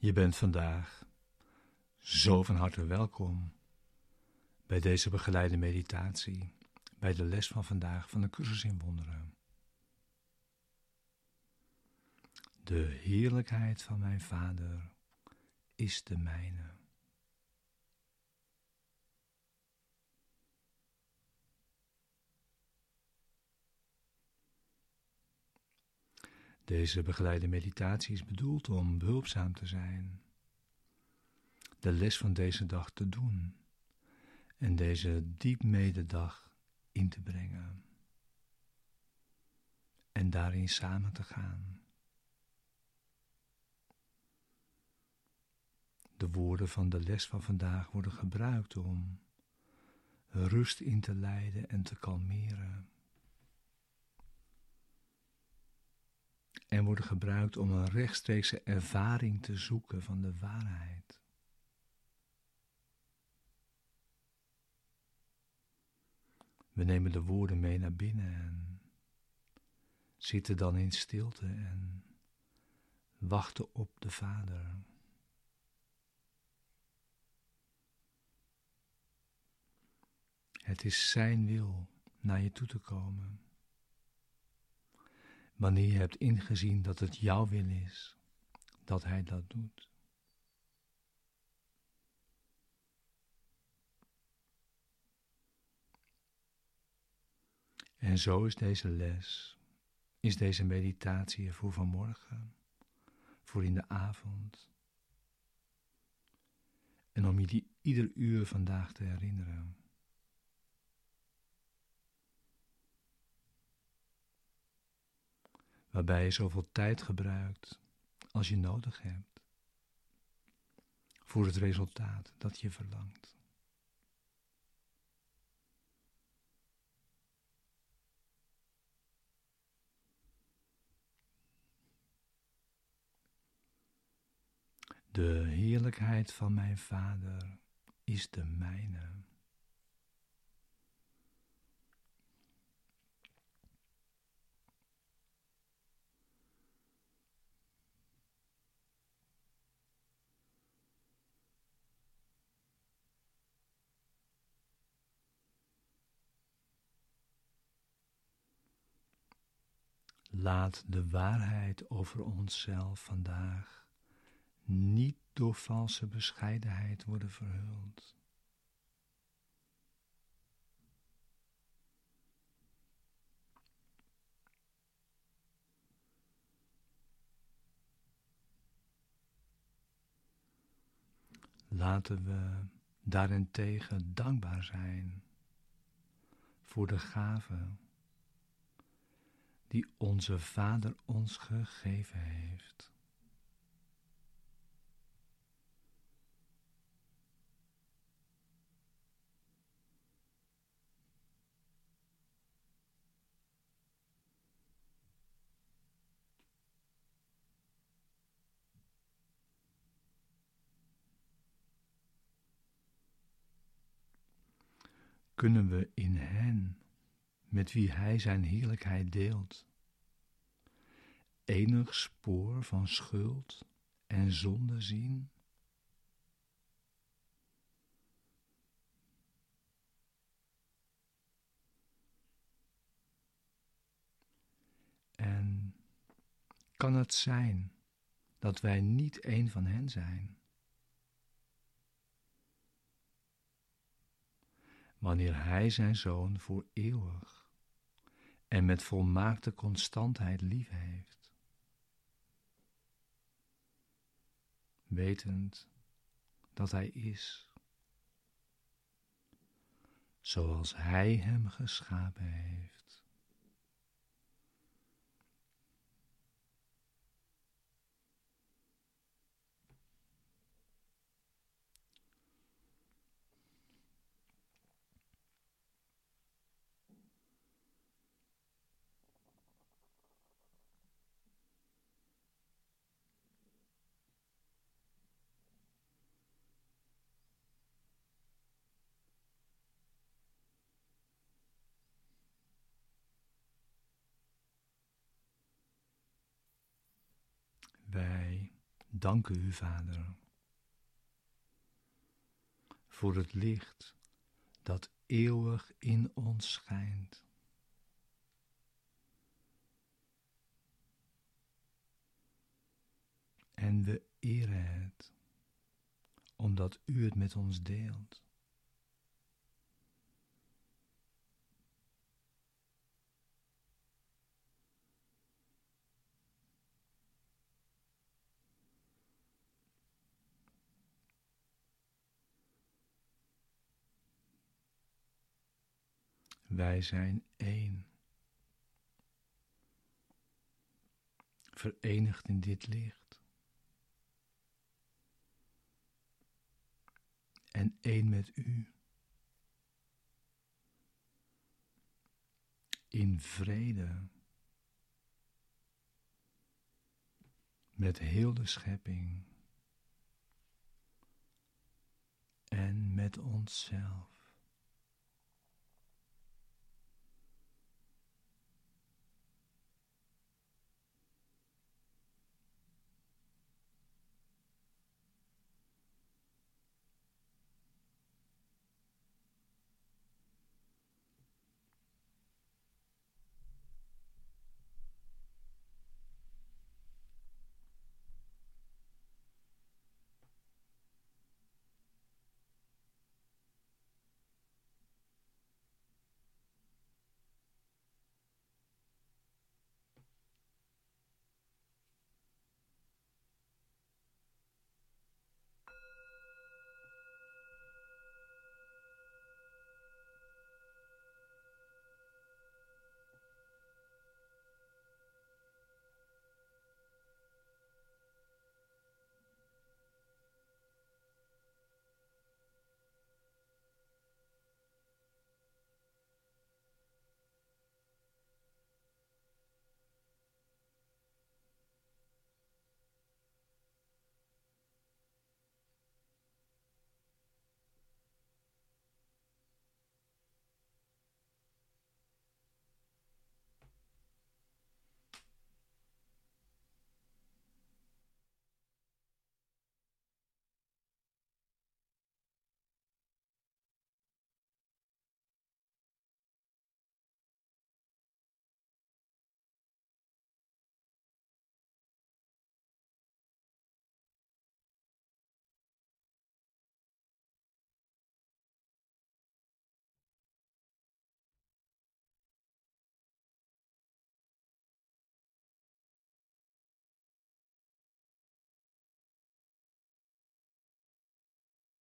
Je bent vandaag zo van harte welkom bij deze begeleide meditatie, bij de les van vandaag van de cursus in wonderen. De heerlijkheid van mijn Vader is de mijne. Deze begeleide meditatie is bedoeld om behulpzaam te zijn, de les van deze dag te doen en deze diep mededag in te brengen en daarin samen te gaan. De woorden van de les van vandaag worden gebruikt om rust in te leiden en te kalmeren. En worden gebruikt om een rechtstreekse ervaring te zoeken van de waarheid. We nemen de woorden mee naar binnen en zitten dan in stilte en wachten op de Vader. Het is Zijn wil naar je toe te komen. Wanneer je hebt ingezien dat het jouw wil is, dat Hij dat doet. En zo is deze les, is deze meditatie voor vanmorgen, voor in de avond. En om je die ieder uur vandaag te herinneren. Waarbij je zoveel tijd gebruikt als je nodig hebt voor het resultaat dat je verlangt. De heerlijkheid van mijn Vader is de mijne. Laat de waarheid over onszelf vandaag niet door valse bescheidenheid worden verhuld. Laten we daarentegen dankbaar zijn voor de gave die onze Vader ons gegeven heeft. Kunnen we in Hen met wie Hij Zijn heerlijkheid deelt. Enig spoor van schuld en zonde zien? En kan het zijn dat wij niet een van hen zijn? Wanneer Hij zijn Zoon voor eeuwig en met volmaakte constantheid lief heeft. Wetend dat Hij is, zoals Hij Hem geschapen heeft. Wij danken u, Vader, voor het licht dat eeuwig in ons schijnt. En we eren het, omdat u het met ons deelt. Wij zijn één. Verenigd in dit licht. En één met u. In vrede. Met heel de schepping. En met onszelf.